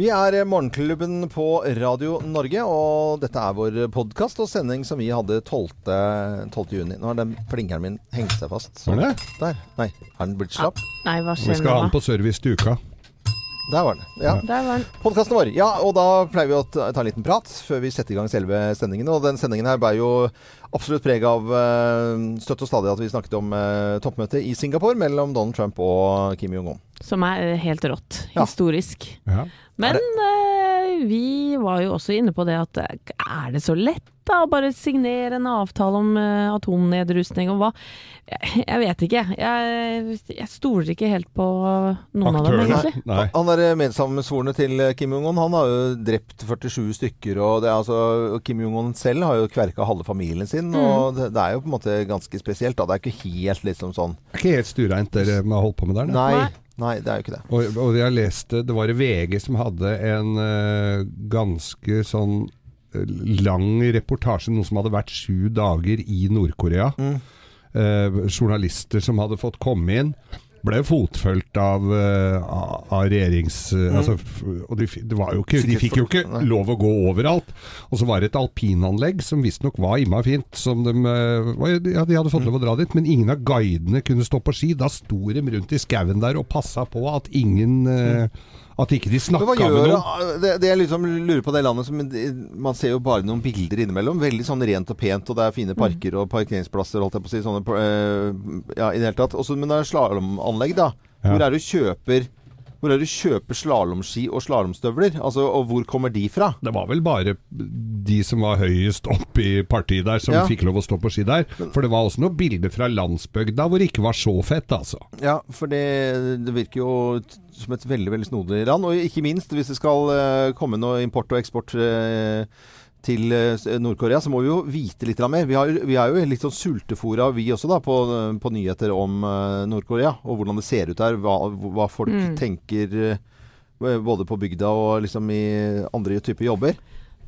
Vi er Morgenklubben på Radio Norge, og dette er vår podkast og sending som vi hadde 12. 12. juni. Nå har den plinkeren min hengt seg fast. Var det? Der. Nei, har den blitt slapp? Nei, hva Vi skal ha den på service til uka. Der var den. Ja. Der den. Podkasten vår. Ja, og da pleier vi å ta en liten prat før vi setter i gang selve sendingen. Og den sendingen her bærer jo absolutt preg av eh, støtt og stadig at vi snakket om uh, toppmøtet i Singapore mellom Donald Trump og Kim Jong-un. Som er eh, helt rått. Ja. Historisk. Ja. Men eh, vi var jo også inne på det at eh, er det så lett da å bare signere en avtale om uh, atomnedrustning og hva? Jeg, jeg vet ikke. Jeg, jeg stoler ikke helt på noen av dem, Aktørene. egentlig. Nei. Han er medsammensvorne til eh, Kim Jong-un. Han har jo drept 47 stykker. Og det er altså, Kim Jong-un selv har jo kverka halve familien sin. Og det, det er jo på en måte ganske spesielt. Da. Det er ikke helt liksom sånn Det er ikke helt stuereint dere har holdt på med der. Nei, Nei. Nei, det er jo ikke det. Og, og jeg leste, det var VG som hadde en uh, ganske sånn eh, lang reportasje, noe som hadde vært sju dager i Nord-Korea. Mm. Uh, journalister som hadde fått komme inn. Ble fotfølgt av, eh, av regjerings... Mm. altså, og de, det var jo ikke, de fikk jo ikke lov å gå overalt. Og så var det et alpinanlegg som visstnok var imma fint. Som de, eh, ja, de hadde fått lov å dra dit, men ingen av guidene kunne stå på ski. Da sto de rundt i skauen der og passa på at ingen eh, At ikke de snakka med noen. det, det jeg liksom lurer på det landet som Man ser jo bare noen bilder innimellom. Veldig sånn rent og pent, og det er fine parker og parkeringsplasser, holdt jeg på å si. Sånne, eh, ja, i det hele tatt. Også, men det er slalåmanlegg, da. Ja. Hvor er det du kjøper hvor er det du kjøper slalåmski og slalåmstøvler? Altså, og hvor kommer de fra? Det var vel bare de som var høyest opp i partiet der, som Ja. fikk lov å stå på ski der. For det var også noen bilder fra landsbygda hvor det ikke var så fett, altså. Ja, for det, det virker jo som et veldig veldig snodig land. Og ikke minst hvis det skal eh, komme noe import og eksport eh, til eh, Nord-Korea, så må vi jo vite litt mer. Vi, har, vi er jo litt sånn sultefòra vi også, da, på, på nyheter om Nord-Korea. Og hvordan det ser ut der. Hva, hva folk Mm. tenker både på bygda og liksom i andre typer jobber.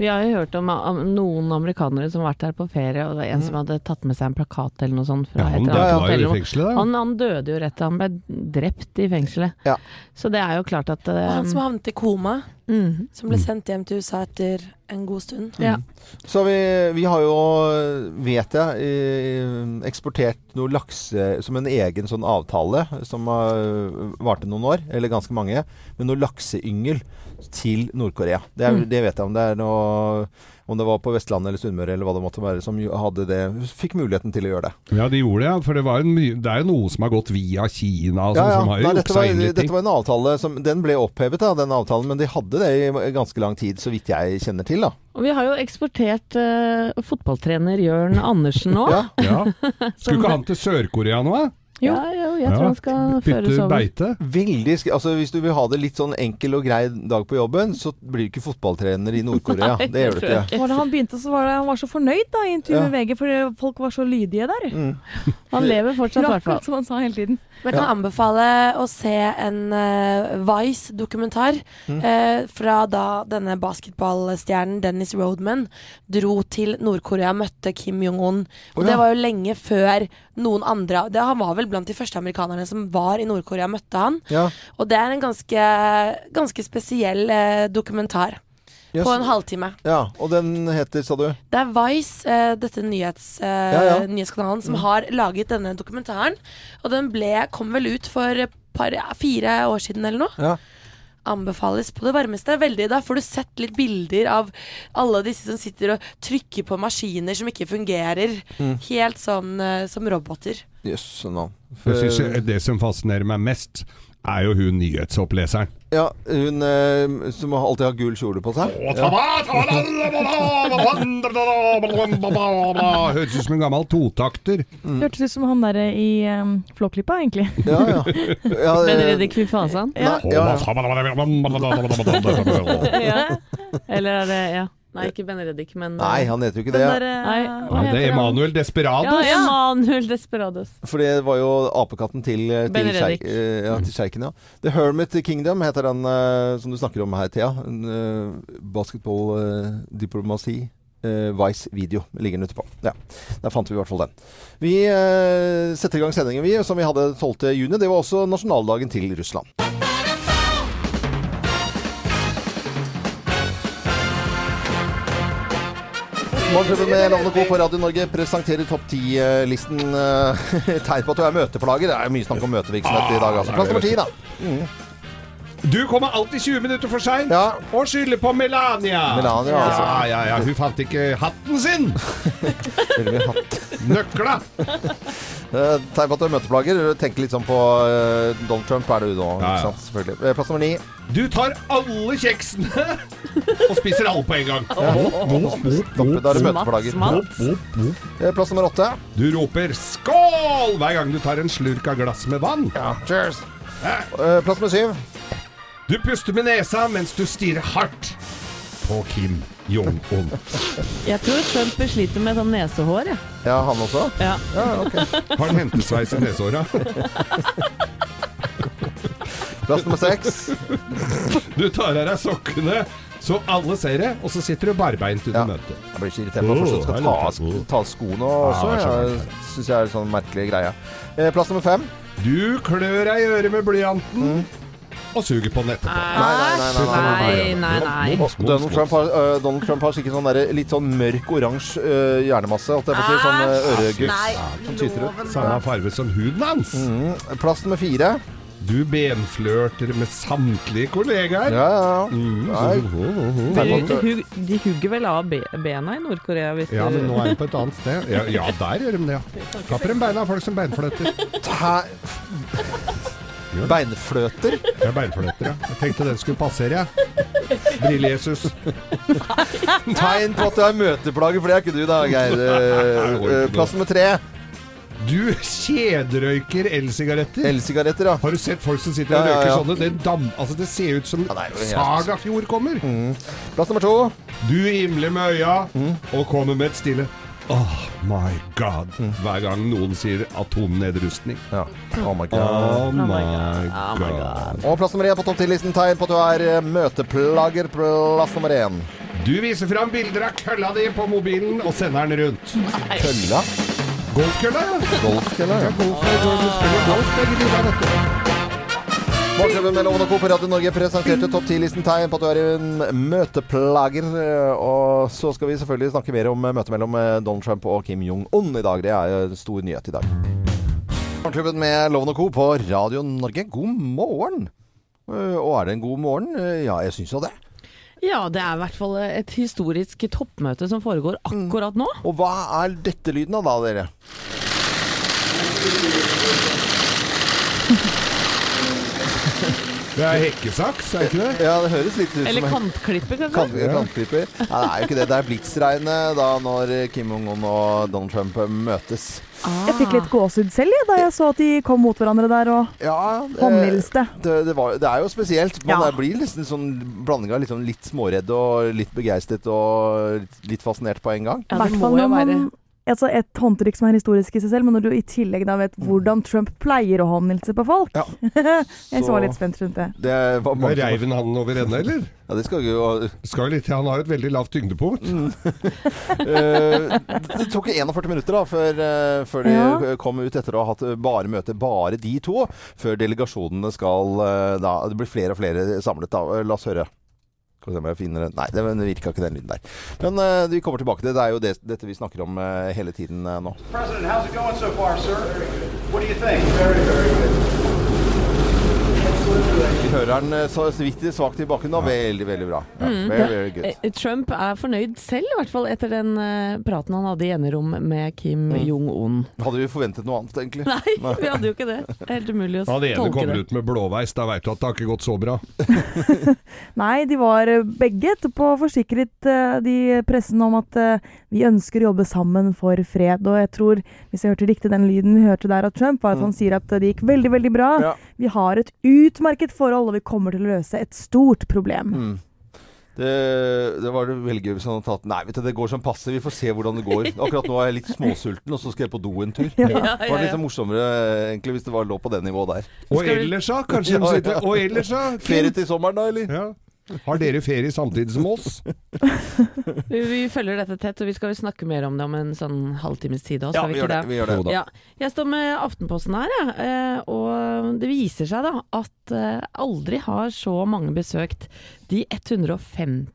Vi har jo hørt om, om noen amerikanere som har vært her på ferie, og det var en som hadde tatt med seg en plakat eller noe sånt fra Ja, et han eller ja, annet fengselet da. Han, han døde jo rett til han ble drept i fengselet. Ja. Så det er jo klart at um, han som eh, havnet i koma, mm, som ble sendt hjem til USA etter en god stund. Ja. Så vi, vi har jo, vet jeg, eksportert noe lakse som en egen sånn avtale som har varte noen år, eller ganske mange, med noe lakseyngel til Nord-Korea. Det, er- Mm. det vet jeg om det er noe om det var på Vestlandet eller Sunnmøre eller hva det måtte være, som hadde det, fikk muligheten til å gjøre det. Ja, de gjorde det, ja. For det, var en, my- det er jo noe som har gått via Kina, Altså, ja, ja. som har Nei, jo dette, var, inn dette var en avtale som Den ble opphevet, da, den avtalen, men de hadde det i ganske lang tid, så vidt jeg kjenner til. da. Og vi har jo eksportert uh, fotballtrener Jørn Andersen nå. Ja, Ja. Skulle ikke han til Sør-Korea nå, da? Ja, jo, jeg tror Ja. han skal føres Bytte over. beite? Veldig, sk- altså Hvis du vil ha det litt sånn enkel og grei dag på jobben, så blir du ikke fotballtrener i Nord-Korea. Det gjør du ikke. Var det han begynte, så var det, han var så fornøyd da i intervjuet Ja. med VG, fordi folk var så lydige der. Mm. Han lever fortsatt, i hvert fall. Som han sa hele tiden. Men jeg kan anbefale å se en uh, Vice-dokumentar Mm. uh, fra da denne basketballstjernen Dennis Rodman dro til Nord-Korea, møtte Kim Jong-un. Og oh, ja. Det var jo lenge før noen andre det, Han var vel blant de første amerikanerne som var i Nord-Korea, møtte han. Ja. Og det er en ganske, ganske spesiell eh, dokumentar. Yes. På en halvtime. ja, og den heter, sa du? Det er Vice, eh, dette nyhets, eh, Ja, ja. nyhetskanalen, som har laget denne dokumentaren. Og den ble, kom vel ut for par, fire år siden eller noe. Ja. Anbefales på det varmeste. Veldig, Da får du sett litt bilder av alle disse som sitter og trykker på maskiner som ikke fungerer. Mm. Helt sånn uh, som roboter. Jøss, yes, no. For... Det som fascinerer meg mest, er jo hun nyhetsoppleseren. Ja, hun eh, som alltid har gul kjole på seg. Hørtes ut som en gammel totakter. Mm. Hørtes ut som han der i um, Flåklypa, egentlig. Ja, ja. ja det- Benedicte Fifasan? Ja. Ja. Eller er det Ja. Nei, ikke Benedict, men eh, Nei, han heter jo ikke det. der, eh, Nei. Ja, det er Emanuel Desperados. Ja, Emanuel Desperados. For det var jo apekatten til, eh, til, eh, ja, til sjeiken, ja. The Hermit Kingdom heter den eh, som du snakker om her, Thea. En, uh, basketball, eh, diplomasi. eh, Vice-video ligger den ute på. Ja, Der fant vi i hvert fall den. Vi eh, setter i gang sendingen vi, som vi hadde 12. juni. Det var også nasjonaldagen til Russland. Morgenklubben med Lovende Co. på Radio Norge presenterer topp ti-listen. Tegn på at du er møteplager. Det er mye snakk om møtevirksomhet i dag. Altså. Plass nummer ti, da. Du kommer alltid 20 minutter for seint Ja. og skylder på Melania. Melania, altså. Ja, ja, ja. Hun fant ikke hatten sin! Hatt. Nøkla! Eh, Tegn på at du er møteplager. Tenk litt sånn på uh, Donald Trump er det du nå. Ja, ja. Selvfølgelig. Eh, Plass nummer ni. Du tar alle kjeksene og spiser alle på en gang. Stopp, da er det møteplager. Eh, Plass nummer åtte. Du roper 'skål' hver gang du tar en slurk av glass med vann. Ja, cheers. Eh, Plass nummer syv. Du puster med nesa mens du stirrer hardt på Kim Jong-un. Jeg tror Trump sliter med sånn nesehår, jeg. Ja, han også. Ja. Ja, ok. Har han hentesveis i nesehåra? Plass nummer seks. Du tar av deg sokkene så alle ser det, og så sitter du barbeint under Ja. møtet. Jeg blir så irritert når folk skal ta, av- ta skoene også. Ja, jeg syns jeg er en sånn merkelig greie. Eh, Plass nummer fem. Du klør deg i øret med blyanten og suger på den etterpå. Nei, nei, nei, nei, Nei, nei, nei. Og Donald Trump har, uh, Donald Trump har sikkert sånn der, litt sånn mørk oransje uh, hjernemasse. Holdt jeg på si. Sånn øh, øregugg som tyter ut. Samme farge som huden hans. Mm. Plass nummer fire. Du benflørter med samtlige kollegaer. Ja, ja. Mm. Nei. De, de, de hugger vel av be bena i Nord-Korea Ja, men nå er de på et annet sted. Ja, ja der gjør de det, ja. Kapper en beina av folk som beinfløter. Tæ- Beinfløter. Ja, beinfløter, ja. Jeg tenkte den skulle passere, jeg. Brille-Jesus. Tegn på at du er møteplager, for det er ikke du da, Geir. Eh, eh, Plass nummer tre. Du kjederøyker elsigaretter. Elsigaretter, ja. Har du sett folk som sitter og Ja, ja, røyker ja. sånne? Det, dam, altså det ser ut som Ja, det er Sagafjord kommer. Plass nummer to. Du himler med øya og kommer med et stille Oh my god. Hver gang noen sier atomnedrustning. Ja. Oh my god. Oh my Oh my god. Og plass nummer én på topp ti-listen Tegn på at du er eh, møteplager. Plass nummer én. Du viser fram bilder av kølla di på mobilen og sender den rundt. Kølla. Golfkølla, ja. Golfkølla. Ja, Ja. golf, du spiller golf der, vet du. Morgenklubben med Loven og Co. på Radio Norge presenterte topp 10-listen tegn på at du er en møteplager. Og så skal vi selvfølgelig snakke mer om møtet mellom Donald Trump og Kim Jong-un i dag. Det er jo en stor nyhet i dag. Morgenklubben med Loven og Co. på Radio Norge, god morgen. Og er det en god morgen? Ja, jeg syns jo det. Ja, det er i hvert fall et historisk toppmøte som foregår akkurat nå. Og hva er dette lyden av da, dere? Det er hekkesaks, er det ikke det? Ja, det høres litt ut som Eller kantklipper, kanskje. Kant, kantklipper. Nei, det er jo ikke det. Det er blitsregnet da når Kim Jong-un og Donald Trump møtes. Jeg fikk litt gåsehud selv jeg, da jeg så at de kom mot hverandre der og Ja, det, håndhilste. det, det, det er jo spesielt. Man Ja. blir nesten sånn blanding av litt, sånn litt småredd og litt begeistret og litt, fascinert på en gang. Ja, det må jo være Altså et håndtrykk som er historisk i seg selv, men når du i tillegg da vet hvordan Trump pleier å håndhilse på folk. Ja. jeg så litt spent rundt det. Det var mange som- Reiv han over ende, eller? Ja, det skal jo Skal litt til, Han har jo et veldig lavt tyngdepunkt. Eh, Det tok 41 minutter da før, eh, før de Ja. kom ut etter å ha hatt bare møte, bare de to. Før delegasjonene skal eh, da Det blir flere og flere samlet, da. La oss høre. Skal vi se om jeg finner den. Nei, det virka ikke den lyden der. Men uh, vi kommer tilbake til det. Det er jo det, dette vi snakker om uh, hele tiden uh, nå. President, how's it going so far, sir? What do you think? Very, very good. Vi hører den eh, så så vidt svakt i bakken da. Veldig, veldig bra. Ja, Mm. very, very. Eh, Trump er fornøyd selv, i hvert fall etter den eh, praten han hadde i enerom med Kim Mm. Jong-un. Hadde vi forventet noe annet, egentlig? Nei, vi hadde jo ikke det. Det er helt umulig å Han ene Hadde ene kommet ut med blåveis, da veit du at det har ikke gått så bra. Nei, de var begge etterpå forsikret de pressen om at vi ønsker å jobbe sammen for fred. Og jeg tror, hvis jeg hørte riktig den lyden vi hørte der av Trump, var at han sier at det gikk veldig, veldig bra. Ja. Vi har et utmerket forhold, og vi kommer til å løse et stort problem. Mm. Det, det var det veldig gøy hvis han hadde tatt Nei, vet du, det går som passe. Vi får se hvordan det går. Akkurat nå er jeg litt småsulten, og så skal jeg på do en tur. Ja. Det var litt morsommere egentlig hvis det var lå på det nivået der. Og ellers, da? Kanskje Ja, de ja. sitter Og ellers, da? Ferie til sommeren, da, eller? Ja. Har dere ferie samtidig som oss? Vi, vi følger dette tett, og vi skal snakke mer om det om en sånn halvtimes tid òg, Ja, vi vi gjør det. det? Vi gjør det. Ja. Jeg står med Aftenposten her, jeg. eh, Og det viser seg da at eh, aldri har så mange besøkt de 150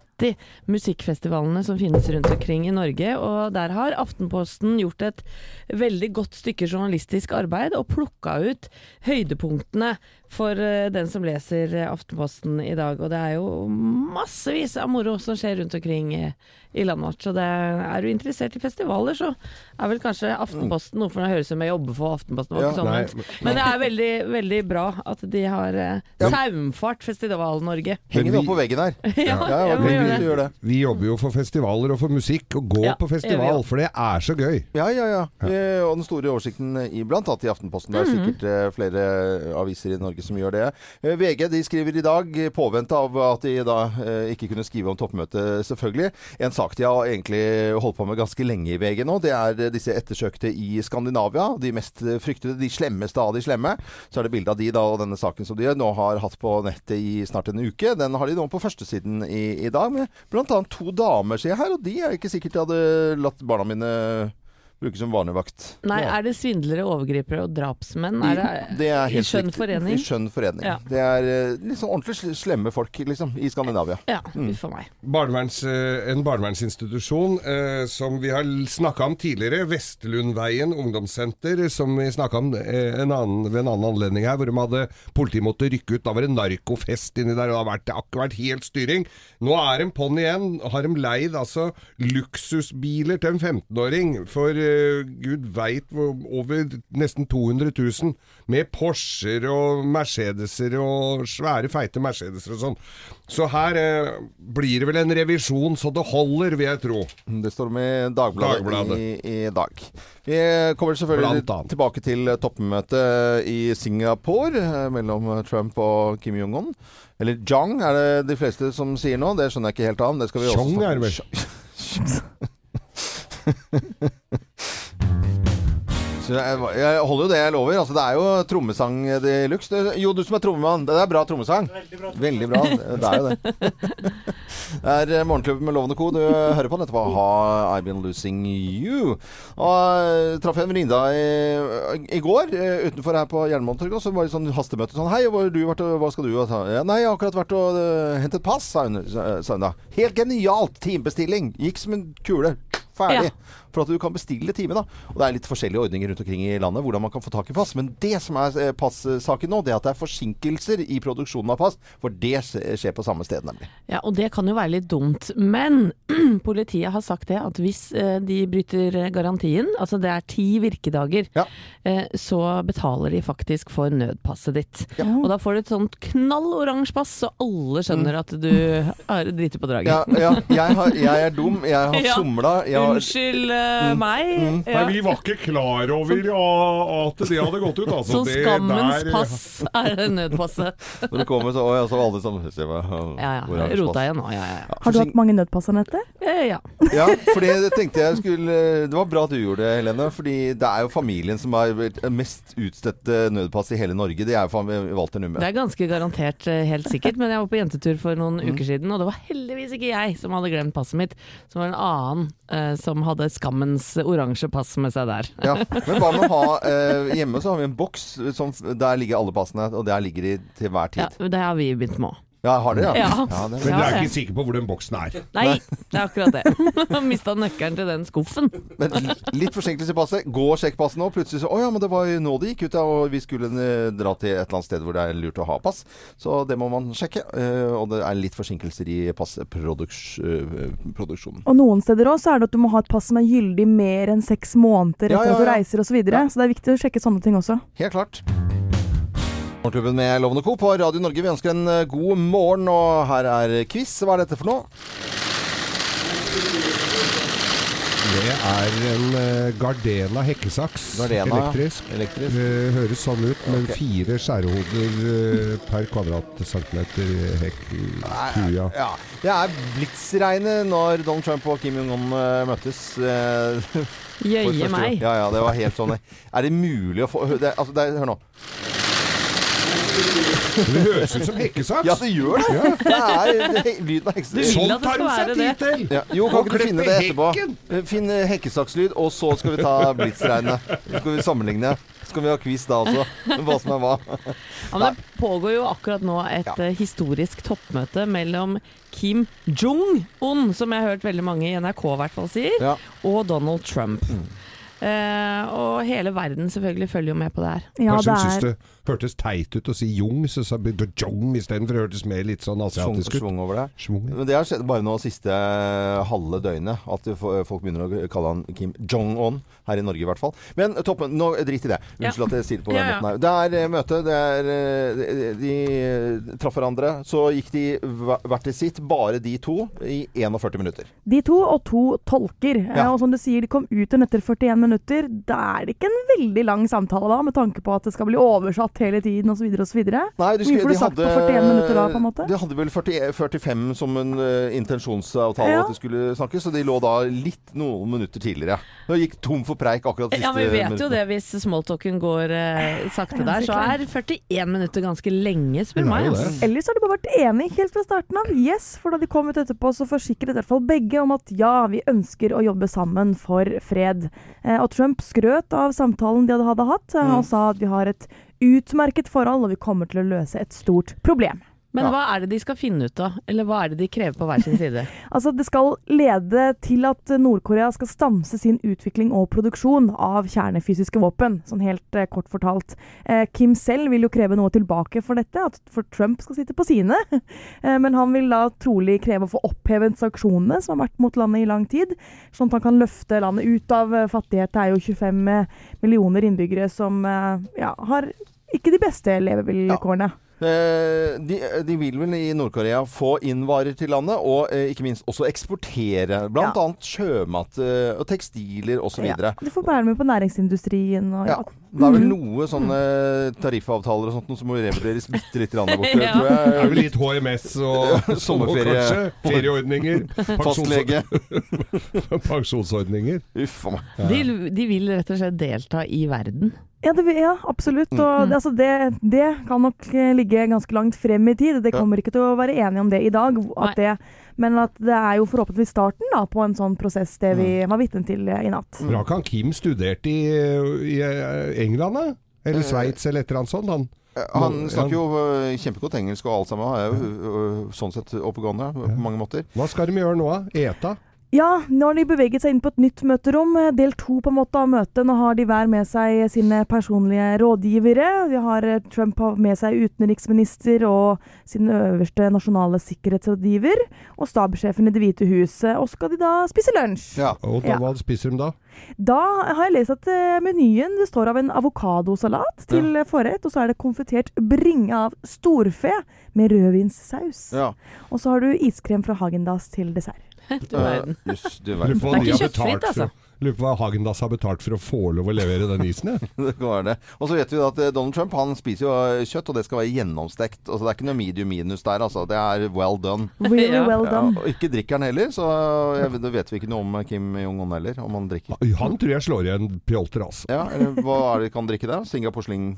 musikkfestivalene som finnes rundt omkring i Norge. Og der har Aftenposten gjort et veldig godt stykke journalistisk arbeid og plukka ut høydepunktene for eh, den som leser eh, Aftenposten i dag. Og det er jo massevis av moro som skjer rundt omkring i, i landet vårt. Så det, er du interessert i festivaler, så er vel kanskje Aftenposten noe for deg. høres ut som jeg jobber for Aftenposten. Ja, sånn, nei, men, men det er veldig, veldig bra at de har eh, Ja. Saumfart Festival-Norge. Henger vi- opp på veggen her. Ja, Ja, ja, vi, vi gjør det. Vi jobber jo for festivaler og for musikk, og går Ja, på festival, for det er så gøy. Ja, ja, ja. Eh, Og den store oversikten iblant, blant i Aftenposten. Det er Mhm. sikkert eh, flere aviser i Norge som gjør det. Eh, VG de skriver i dag, i påvente av at de da eh, ikke kunne skrive om toppmøtet, selvfølgelig. En sak de har egentlig holdt på med ganske lenge i VG nå, det er eh, disse ettersøkte i Skandinavia. De mest eh, fryktede, de slemmeste av de slemme. Så er det bilde av de da, og denne saken som de nå har hatt på nettet i snart en uke. Den har de nå på førstesiden i, i dag, med bl.a. to damer, ser jeg her. Og de er ikke sikkert jeg hadde latt barna mine bruke som barnevakt. Nei, ja. er det svindlere, overgripere og drapsmenn? Er det, Det er helt I skjønn forening? I skjønn forening. Ja. Det er liksom litt sånn ordentlig slemme folk, liksom, i Skandinavia. Ja, Mm. for meg. Barneverns, eh, en barnevernsinstitusjon eh, som vi har snakka om tidligere, Vestlundveien ungdomssenter, som vi snakka om eh, en annen, ved en annen anledning her, hvor de hadde politiet måtte rykke ut. Da var det narkofest inni der, og det har vært, det har ikke vært helt styring. Nå er de på'n igjen. Har de leid altså luksusbiler til en 15-åring for gud veit hvor over nesten 200 000, med Porscher og Mercedeser og svære, feite Mercedeser og sånn. Så her eh, blir det vel en revisjon så det holder, vil jeg tro. Det står med Dagbladet, Dagbladet. I, i dag. Vi kommer selvfølgelig tilbake til toppmøtet i Singapore eh, mellom Trump og Kim Jong-un. Eller Jong er det de fleste som sier nå. Det skjønner jeg ikke helt av. men Det skal vi også Chong snakke om. Så jeg, holder jo det jeg lover. Altså, det er jo trommesang de luxe. Jo, du som er trommemann. Det er bra trommesang. Veldig bra. Veldig bra. det er jo det. Det er eh, Morgenklubben med Lovende Co. Du hører på nettopp ha I've Been Losing You. Og jeg traff en venninne i, i går eh, utenfor her på Jernbanetorget. Og så var det sånn hastemøte. Sånn Hei, hvor har du vært, og hva skal du? Og sa, ja, nei, jeg har akkurat vært og eh, hentet pass, sa hun, sa hun da. Helt genialt! Timebestilling. Gikk som en kule. Ferdig. Ja. For at du kan bestille time, da. Og det er litt forskjellige ordninger rundt omkring i landet hvordan man kan få tak i pass. Men det som er eh, passaken nå, det er at det er forsinkelser i produksjonen av pass. For det skjer på samme sted, nemlig. Ja, og det kan jo være litt dumt. Men politiet har sagt det at hvis eh, de bryter garantien, altså det er ti virkedager, Ja. eh, så betaler de faktisk for nødpasset ditt. Ja. Og da får du et sånt knall oransje pass, så alle skjønner at du driti på draget. Mm. Ja, ja jeg, har, jeg er dum. Jeg har somla. Jeg har, Unnskyld Mm. meg. Nei, Ja. vi var ikke klar over ja, at det hadde gått ut, altså. Så Det skammens der- pass er nødpasset. når det kommer, så, å, ja, så var alle sammen Ja ja, rota igjen nå. Ja, ja, ja. Har du hatt mange nødpass, Anette? Ja. Ja, for det tenkte jeg skulle Det var bra at du gjorde det, Helene. Fordi det er jo familien som har mest utstedte nødpass i hele Norge. Det er jo Walter Numme. Det er ganske garantert eh, helt sikkert, men jeg var på jentetur for noen Mm. uker siden, og det var heldigvis ikke jeg som hadde glemt passet mitt, som var en annen eh, som hadde skammens oransje pass med seg der. Ja. Men hva med å ha eh, Hjemme så har vi en boks som, der ligger alle passene, og der ligger de til hver tid. Ja, det har vi begynt med òg. Ja, har dere, ja? Ja. det Men du er ikke sikker på hvor den boksen er. Nei, det er akkurat det. Mista nøkkelen til den skuffen. Men litt forsinkelse i passet. Gå og sjekk passet nå. Plutselig så Å ja, men det var jo nå det gikk ut, ja. Og vi skulle eh, dra til et eller annet sted hvor det er lurt å ha pass. Så det må man sjekke. Eh, og det er litt forsinkelser i passproduksjonen. Og noen steder også er det at du må ha et pass som er gyldig mer enn seks måneder Ja, etter ja, at du reiser osv. Så, videre. Ja. så det er viktig å sjekke sånne ting også. Helt klart. Morgenklubben med Lovende Co. på Radio Norge. Vi ønsker en eh, god morgen, og her er quiz. Hva er dette for noe? Det er en eh, Gardena hekkesaks. Gardena, Elektrisk. Elektrisk. Det høres sånn ut, med okay. fire skjærehoder eh, per kvadratcentimeter hekk. Ja. Det er blitsregnet når Donald Trump og Kim Jong-un eh, møttes. eh, Jøye meg. Ja, ja, det var helt sånn. Er det mulig å få det, altså, det, Hør nå. Det høres ut som hekkesaks. Ja, det gjør det! Det er he- lyden av Sånn at det tar hun seg tid til! Ja. Jo, kan ikke du finne det etterpå? hekken. Finn eh, hekkesakslyd, og så skal vi ta blitsregnet. Så skal vi sammenligne. Så skal vi ha quiz da også, hva som er hva. Ja, men det pågår jo akkurat nå et Ja. eh, historisk toppmøte mellom Kim Jong-un, som jeg har hørt veldig mange i NRK i hvert fall sier, Ja. og Donald Trump. Eh, og hele verden selvfølgelig følger jo med på det her. Ja, Kanskje hun det syntes det hørtes teit ut å si Jung, så sa hun Jong istedenfor. Det hørtes mer litt sånn asiatisk ut. svung over det. Schwung. Men det har skjedd bare nå siste eh, halve døgnet, at folk begynner å kalle han Kim Jong-un. Her i Norge, i hvert fall. Men toppen, nå drit i det. Ja. Unnskyld at jeg sier det på den Ja, ja. måten her. Det er eh, møte. Det er, eh, de, de eh, traff hverandre. Så gikk de hvert til sitt, bare de to, i 41 minutter. de to og to tolker. Ja. Eh, Og som du sier, de kom ut igjen etter 41 minutter. Da er det ikke en veldig lang samtale da, med tanke på at det skal bli oversatt hele tiden osv. osv. Hvor mye får du sagt på 41 minutter da, på en måte? De hadde vel 40, 45 som en uh, intensjonsavtale Ja. at de skulle snakke, så de lå da litt noen minutter tidligere. Det gikk tom for preik akkurat de Ja, men Vi vet jo det hvis smalltalken går uh, sakte der. så er 41 minutter ganske lenge, spør Det meg. Ellers har de bare vært enige helt fra starten av. Yes, for da de kom ut etterpå, så forsikret i hvert fall begge om at ja, vi ønsker å jobbe sammen for fred. Eh, og Trump skrøt av samtalen de hadde, hatt, eh, Mm. og sa at vi har et utmerket forhold, og vi kommer til å løse et stort problem. Men Ja. hva er det de skal finne ut av? Eller hva er det de krever på hver sin side? Altså, det skal lede til at Nord-Korea skal stanse sin utvikling og produksjon av kjernefysiske våpen, sånn helt eh, kort fortalt. Eh, Kim selv vil jo kreve noe tilbake for dette, at for Trump skal sitte på sine. Eh, men han vil da trolig kreve å få opphevet sanksjonene som har vært mot landet i lang tid, sånn at han kan løfte landet ut av eh, fattighet. Det er jo 25 eh, millioner innbyggere som eh, ja, har ikke de beste levevilkårene. Eh, de, de vil vel i Nord-Korea få inn varer til landet, og eh, ikke minst også eksportere. Blant Ja. sjømat eh, og tekstiler osv. Ja, Ja. de får være med på næringsindustrien. Og, ja. Det er vel Mhm. noe sånne tariffavtaler og sånt noe som må revurderes bitte litt der borte, Ja. tror Det er vel litt HMS og, Sommerferie. og ferieordninger. Fastlege. Pensjonsordninger. Uff a meg. De, de vil rett og slett delta i verden. Ja, det, ja absolutt. Og Mm. det, altså det, det kan nok ligge ganske langt frem i tid. Det Ja. kommer ikke til å være enige om det i dag. At det, men at det er jo forhåpentligvis starten da, på en sånn prosess, det vi Mm. var vitne til eh, i natt. Bra kan Kim studerte i, i eh, England, da? Eller Eh, Sveits, eller et eller annet sånt? Han. Han snakker jo kjempegodt engelsk og alt sammen. Han er jo sånn sett oppegående på mange måter. Hva skal de gjøre nå, da? Eta? Ja, nå har de beveget seg inn på et nytt møterom. eh, Del to på en måte av møtet. Nå har de hver med seg sine personlige rådgivere. Vi har eh, Trump med seg utenriksminister og sin øverste nasjonale sikkerhetsrådgiver. Og stabssjefen i Det hvite huset. Og skal de da spise lunsj. Ja. Og da, Ja. hva spiser de da? Da har jeg lest at eh, menyen består av en avokadosalat til ja. forrett, og så er det konfitert bringe av storfe med rødvinssaus. ja. Og så har du iskrem fra Hagendas til dessert. Du verden. Uh, yes, du Lurer på hva Det er de ikke har kjøttfritt, betalt for altså. å- Lurer på hva Hagendas har betalt for å få lov å levere den isen, jeg. Det kan være det. Og så vet vi at eh, Donald Trump han spiser jo øh, kjøtt, og det skal være gjennomstekt. Altså, det er ikke noe medium minus der, altså. Det er well done. Really Ja. well Ja, og ikke drikker han heller, så jeg, det vet vi ikke noe om Kim Jong-un heller, om han drikker. Han tror jeg slår igjen Pjolter, altså. Ja, Hva er det kan drikke der? Singapore Sling?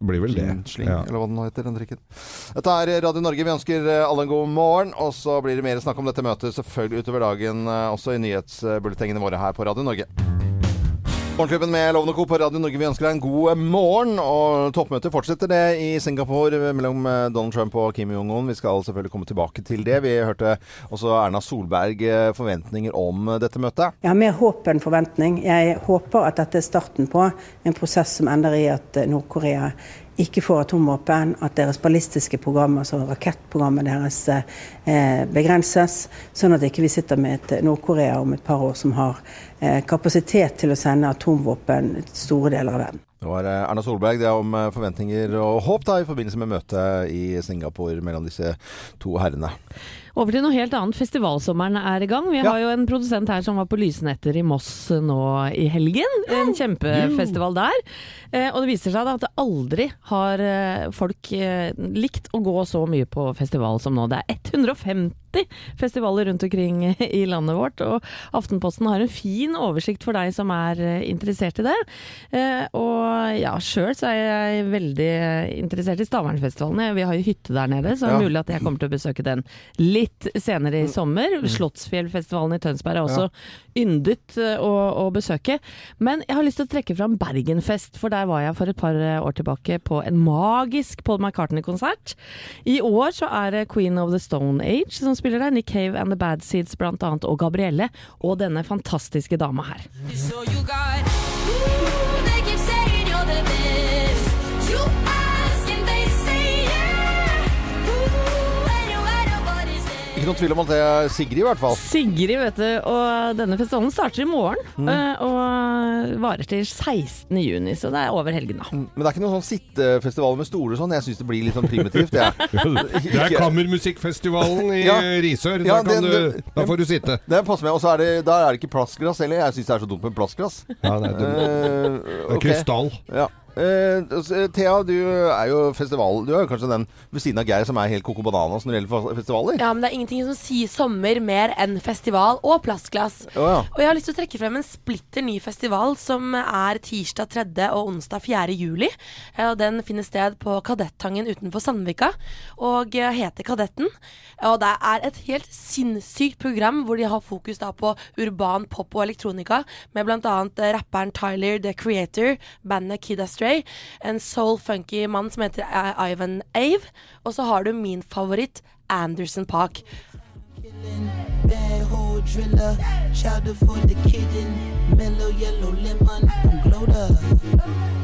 Blir vel det. Sling, Ja. eller hva den heter, den drikken. Dette er Radio Norge. Vi ønsker eh, alle en god morgen. Og så blir det mer snakk om dette møtet selvfølgelig utover dagen, eh, også i nyhetsbulletengene våre her på Radio Norge. Morgenklubben med Lovende Co. på Radio Norge. Vi ønsker deg en god eh, morgen. Og toppmøtet fortsetter det i Singapore eh, mellom eh, Donald Trump og Kim Jong-un. Vi skal selvfølgelig komme tilbake til det. Vi hørte også Erna Solberg forventninger om dette møtet. Jeg har mer håp enn forventning. Jeg håper at dette er starten på en prosess som ender i at Nord-Korea ikke får atomvåpen, at deres ballistiske program, altså rakettprogrammet deres, eh, begrenses, sånn at ikke vi sitter med et Nord-Korea om et par år som har eh, kapasitet til å sende atomvåpen store deler av verden. Det var eh, Erna Solberg. Det er om eh, forventninger og håp da i forbindelse med møtet i Singapore mellom disse to herrene. Over til noe helt annet. Festivalsommeren er i gang. Vi Ja. har jo en produsent her som var på Lysnetter i Moss nå i helgen. En kjempefestival der. Eh, og det viser seg da at det aldri har eh, folk eh, likt å gå så mye på festival som nå. Det er 150 festivaler rundt omkring i landet vårt, og Aftenposten har en fin oversikt for deg som er interessert i det. Og ja, sjøl så er jeg veldig interessert i Stavernfestivalen. Vi har jo hytte der nede, så det er mulig at jeg kommer til å besøke den litt senere i sommer. Slottsfjellfestivalen i Tønsberg er også yndet eh, å, å besøke. Men jeg har lyst til å trekke fram Bergenfest, for der var jeg for et par eh, år tilbake på en magisk Paul McCartney-konsert. I år så er det Queen of the Stone Age som spiller der, Nick Cave and The Bad Seeds blant annet, og Gabrielle, og denne fantastiske dama her. So you got, Ikke noen tvil om at det er Sigrid, i hvert fall. Sigrid, vet du, og denne festivalen starter i morgen mm. og varer til 16. juni, så det er over helgen da. Men det er ikke noen sånn sittefestival med stoler sånn. Jeg syns det blir litt sånn primitivt. Det Det er Kammermusikkfestivalen i Ja. eh, Risør. Ja, da, kan den- du, da får du sitte. Det passer meg. Og så er det, der er det ikke plastglass heller. Jeg syns det er så dumt med plastglass. Ja, det er, det Eh, er krystall. Ja. Altså, Thea, du er jo festival Du er jo kanskje den ved siden av Geir som er helt coco bananas når det gjelder festivaler. Ja, men det er ingenting som sier sommer mer enn festival og plastglass. Oh, ja. Og jeg har lyst til å trekke frem en splitter ny festival som er tirsdag 3. og onsdag 4. juli. Eh, Og den finner sted på Kadettangen utenfor Sandvika og heter Kadetten. Og det er et helt sinnssykt program hvor de har fokus da på urban pop og elektronika, med bl.a. rapperen Tyler The Creator, bandet Kid Astray, en soul funky mann som heter Ivan Ave, og så har du min favoritt Anderson Park. Chowder.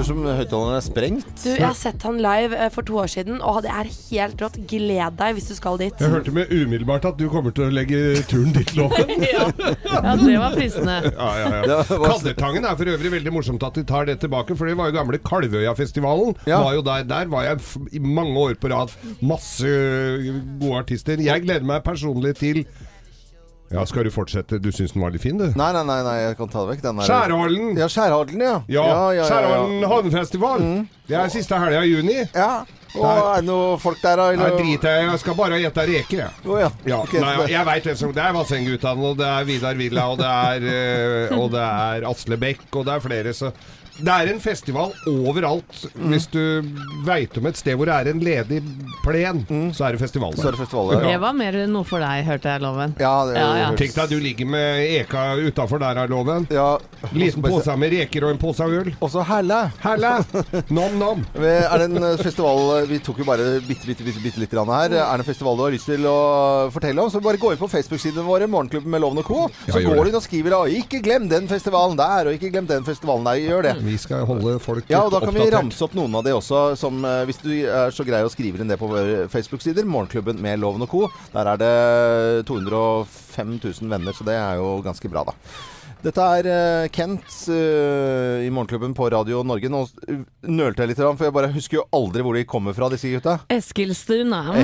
Ut som høyttalerne er sprengt. Du, Jeg har sett han live eh, for to år siden, og det er helt rått. Gled deg hvis du skal dit. Jeg hørte med umiddelbart at du kommer til å legge turen ditt loven. Ja, ja det var fristende. Ja, ja, ja. Det er for øvrig veldig morsomt at de tar det tilbake, for det var jo gamle Kalvøyafestivalen. Ja. Var jo der, der var jeg f i mange år på rad. Masse gode artister. Jeg gleder meg personlig til Ja, skal du fortsette? Du syns den var litt fin, du? Nei, nei, nei, nei, jeg kan ta det vekk. Den Skjærholden! Ja, Skjærholden, ja. Ja, ja, ja, ja. havnefestival. Mm. Det er siste helga i juni. Ja. Og er det noe folk der, da? Nei, eller- drit jeg Jeg skal bare gjette reker, jeg. Oh, ja. Ja, Okay, nei, så jeg veit hvem som Det er Vassendgutane, og det er Vidar Villa, og det er, eh, og det er Asle Bekk, og det er flere, så det er en festival overalt. Hvis du veit om et sted hvor det er en ledig plen, så er det festival Så er der. det. Det var mer noe for deg, hørte jeg, Loven. Ja, det, Ja, ja. Tenk deg du ligger med eka utafor der, er loven. Ja. Liten pose med reker og en pose av øl. Og så Herle. Herle! Nom-nom. Er det en eh, festival Vi tok jo bare bitte, bitte, bitte, bitte litt her. Er det festival du har lyst til å fortelle om, så bare gå inn på Facebook-sidene våre, Morgenklubben med Loven og Co. Så ja, går du inn og skriver da, 'Ikke glem den festivalen der', og 'Ikke glem den festivalen der'. Gjør det. Vi skal holde folk oppdatert. Ja, og da kan vi ramse opp noen av de også, som eh, hvis du er så grei å skrive inn det på våre Facebook-sider. Morgenklubben med Loven og Co. Der er det 205 000 venner, så det er jo ganske bra, da. Dette er eh, Kent uh, i Morgenklubben på Radio Norge. Nå eh, nølte jeg litt, for jeg bare husker jo aldri hvor de kommer fra, disse gutta. Eskilstuen er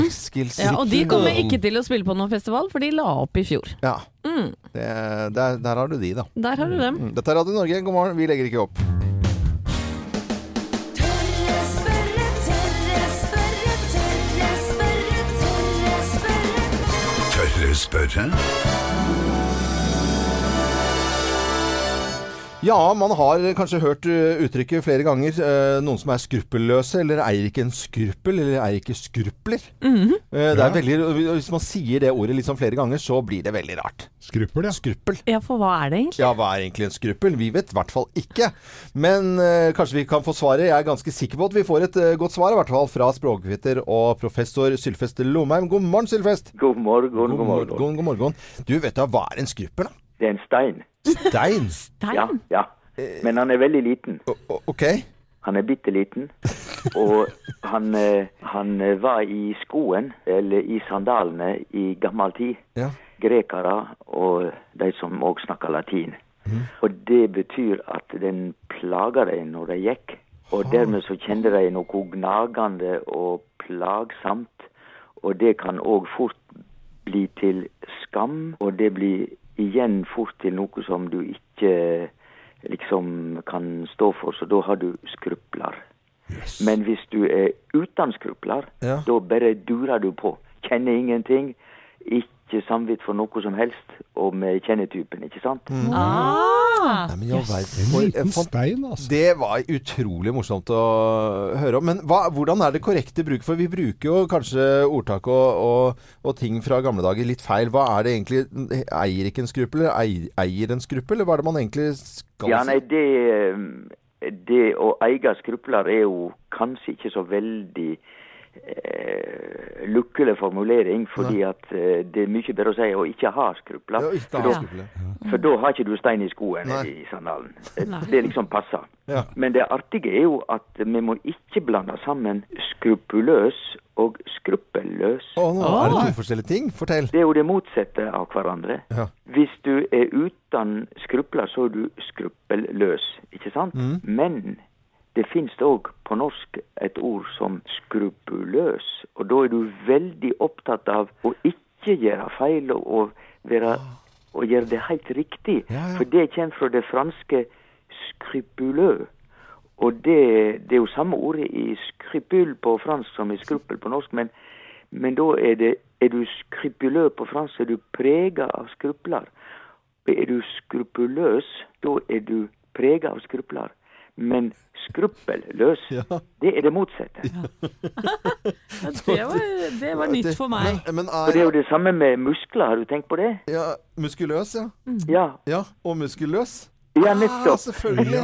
Ja, og de kommer ikke til å spille på noen festival, for de la opp i fjor. Ja. Mm, Det, der, der har du de, da. der har du dem. Mm. Dette er Radio Norge. God morgen. Vi legger ikke opp. Tørre spørre, tørre spørre, tørre spørre, tørre spørre. Tørre spørre? Ja, man har kanskje hørt uh, uttrykket flere ganger. uh, noen som er skruppelløse, eller eier ikke en skruppel, eller eier ikke skrupler. Mm -hmm. er veldig, hvis man sier det ordet liksom flere ganger, så blir det veldig rart. Skruppel, ja. Skruppel. Ja, for hva er det egentlig? Ja, hva er egentlig en skruppel? Vi vet i hvert fall ikke. Men uh, kanskje vi kan få svaret. Jeg er ganske sikker på at vi får et uh, godt svar, i hvert fall fra språkviter og professor Sylfest Lomheim. God morgen, Sylfest. God morgen, god morgen. God morgen, god morgen. Du, vet da hva er en skruppel, da? Det er en stein. Stein? Stein? Ja, ja. Men han er veldig liten. O- ok. Han er bitte liten. Og han, eh, han eh, var i skoen, eller i sandalene, i gammel tid. Ja. Grekere og de som òg snakker latin. Og det betyr at den plaga dem når de gikk. Og dermed så kjente de noe gnagende og plagsomt. Og det kan òg fort bli til skam, og det blir igjen fort til noe som du ikke liksom kan stå for, så da har du skrupler. Men hvis du er uten skrupler, Ja. da bare durer du på. kjenner ingenting, ikke samvitt for noe som helst, og med kjennetypen, ikke sant? Mm. Ah! Nei, men i vet, En liten stein, altså. Det var utrolig morsomt å høre om. Men hva, hvordan er det korrekte bruk? For vi bruker jo kanskje ordtak og, og, og ting fra gamle dager litt feil. Hva er det egentlig? Eier ikke en skruppel? eller Eier, eier en skruppel? Eller hva er det man egentlig skal Ja, nei, det, eh, det å eie skrupler er jo kanskje ikke så veldig eh, lukkelig formulering, fordi at eh, det er mye bedre å si å ikke ha skrupler. Ja, ikke for, ha da, for da har ikke du stein i skoen Nei. i Sandalen. Det, Nei. det liksom passer. Ja. Men det artige er jo at vi må ikke blande sammen skrupuløs og skruppelløs. Å, nå er det to forskjellige ting. Fortell. Det er jo det motsatte av hverandre. Ja. Hvis du er uten skrupler, så er du skruppelløs, ikke sant? Mm. Men det finnes òg på norsk et ord som skrupuløs. Og da er du veldig opptatt av å ikke gjøre feil og, være og gjøre det helt riktig. Ja, ja. For det kommer fra det franske scrupuleux. Og det, det er jo samme ordet i skrupul på fransk som i skruppel på norsk, men, men da er det Er du skrypuløs på fransk, er du prega av skrupler. Er du skrupuløs, da er du prega av skrupler. Men skruppelløs, Ja. det er det motsatte. Ja, det, var, det var nytt for meg. Men, men Og det er er jo det samme med muskler, har du tenkt på det? ja, muskuløs, ja. Ja, Ja, Og muskelløs. Ja Ah, nettopp. selvfølgelig.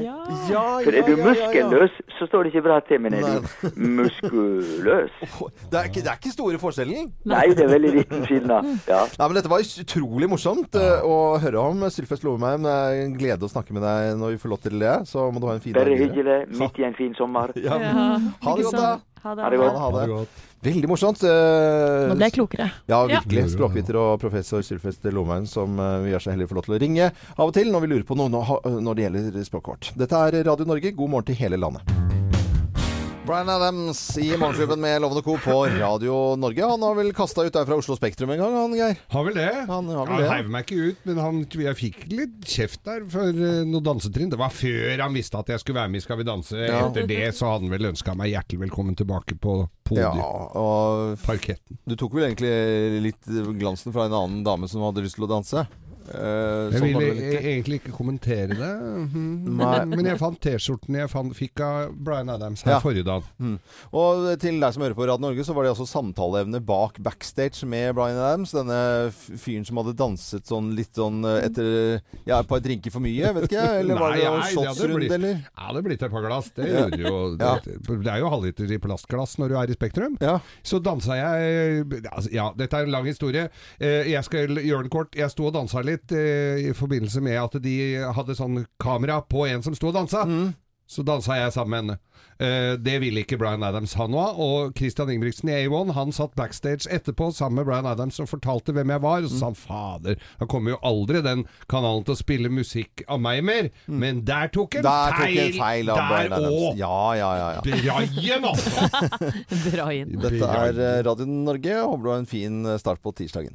Ja. Ja, For er du muskelløs, så står det ikke bra til, men er Nei. du muskuløs Det er, ikke, det er ikke store forskjellen? Nei, det er veldig liten skillnad. Ja. Nei, men Dette var utrolig morsomt eh, å høre om. Sylfest Lovemeim, det er en glede å snakke med deg når vi får lov til det. Så må du ha en fin dag Bare hyggelig, midt i en fin sommer. Ja. Ja, Ha det godt, da. Ha det. Ha det Ha det, ha. Veldig morsomt. eh, Nå ble jeg klokere. Ja, Ja. virkelig. Språkviter og professor Sylfest Lomheim, som eh, vi er så heldige å få lov til å ringe av og til når vi lurer på noe når det gjelder språket vårt. Dette er Radio Norge, god morgen til hele landet. Brian Adams i Morgenklubben med Lovende Co. på Radio Norge. Han har vel kasta ut der fra Oslo Spektrum en gang, han Geir? Har vel det. Han har vel han det. heiv meg ikke ut, men han, jeg fikk litt kjeft der for noen noe dansetrinn. Det var før han visste at jeg skulle være med i Skal vi danse. Ja. Etter det så hadde han vel ønska meg hjertelig velkommen tilbake på podiet. Ja, Parketten. du tok vel egentlig litt glansen fra en annen dame som hadde lyst til å danse? Eh, Jeg sånn ville e- egentlig ikke kommentere det, mhm. Men jeg fant T-skjorten jeg fant, fikk av Bryan Adams her Ja. forrige dag. Og til deg som hører på Rad Norge, så var det altså samtaleevne bak backstage med Bryan Adams. Denne fyren som hadde danset sånn litt sånn eh, etter Ja, et par drinker for mye, vet ikke jeg? Eller var det hadde shotsrunde, eller? Ja, det er blitt et par glass. Det, Ja. jo, det, det er jo halvliter i plastglass når du er i Spektrum. Så dansa jeg altså, Ja, dette er en lang historie. Eh, jeg skal gjøre den kort. Jeg sto og dansa litt eh, i forbindelse med at de hadde sånn kamera på en som sto og dansa. Mm. Så dansa jeg sammen med henne. Eh, det ville ikke Bryan Adams ha noe av. Og Christian Ingebrigtsen i A1 han satt backstage etterpå sammen med Bryan Adams og fortalte hvem jeg var. Og så sa han fader, da kommer jo aldri den kanalen til å spille musikk av meg mer. Men der tok en der feil! tok en feil av der òg! Ja, ja, ja. ja. Braien, altså! Dra. Dette er eh, Radio Norge. Håper du har en fin eh, start på tirsdagen.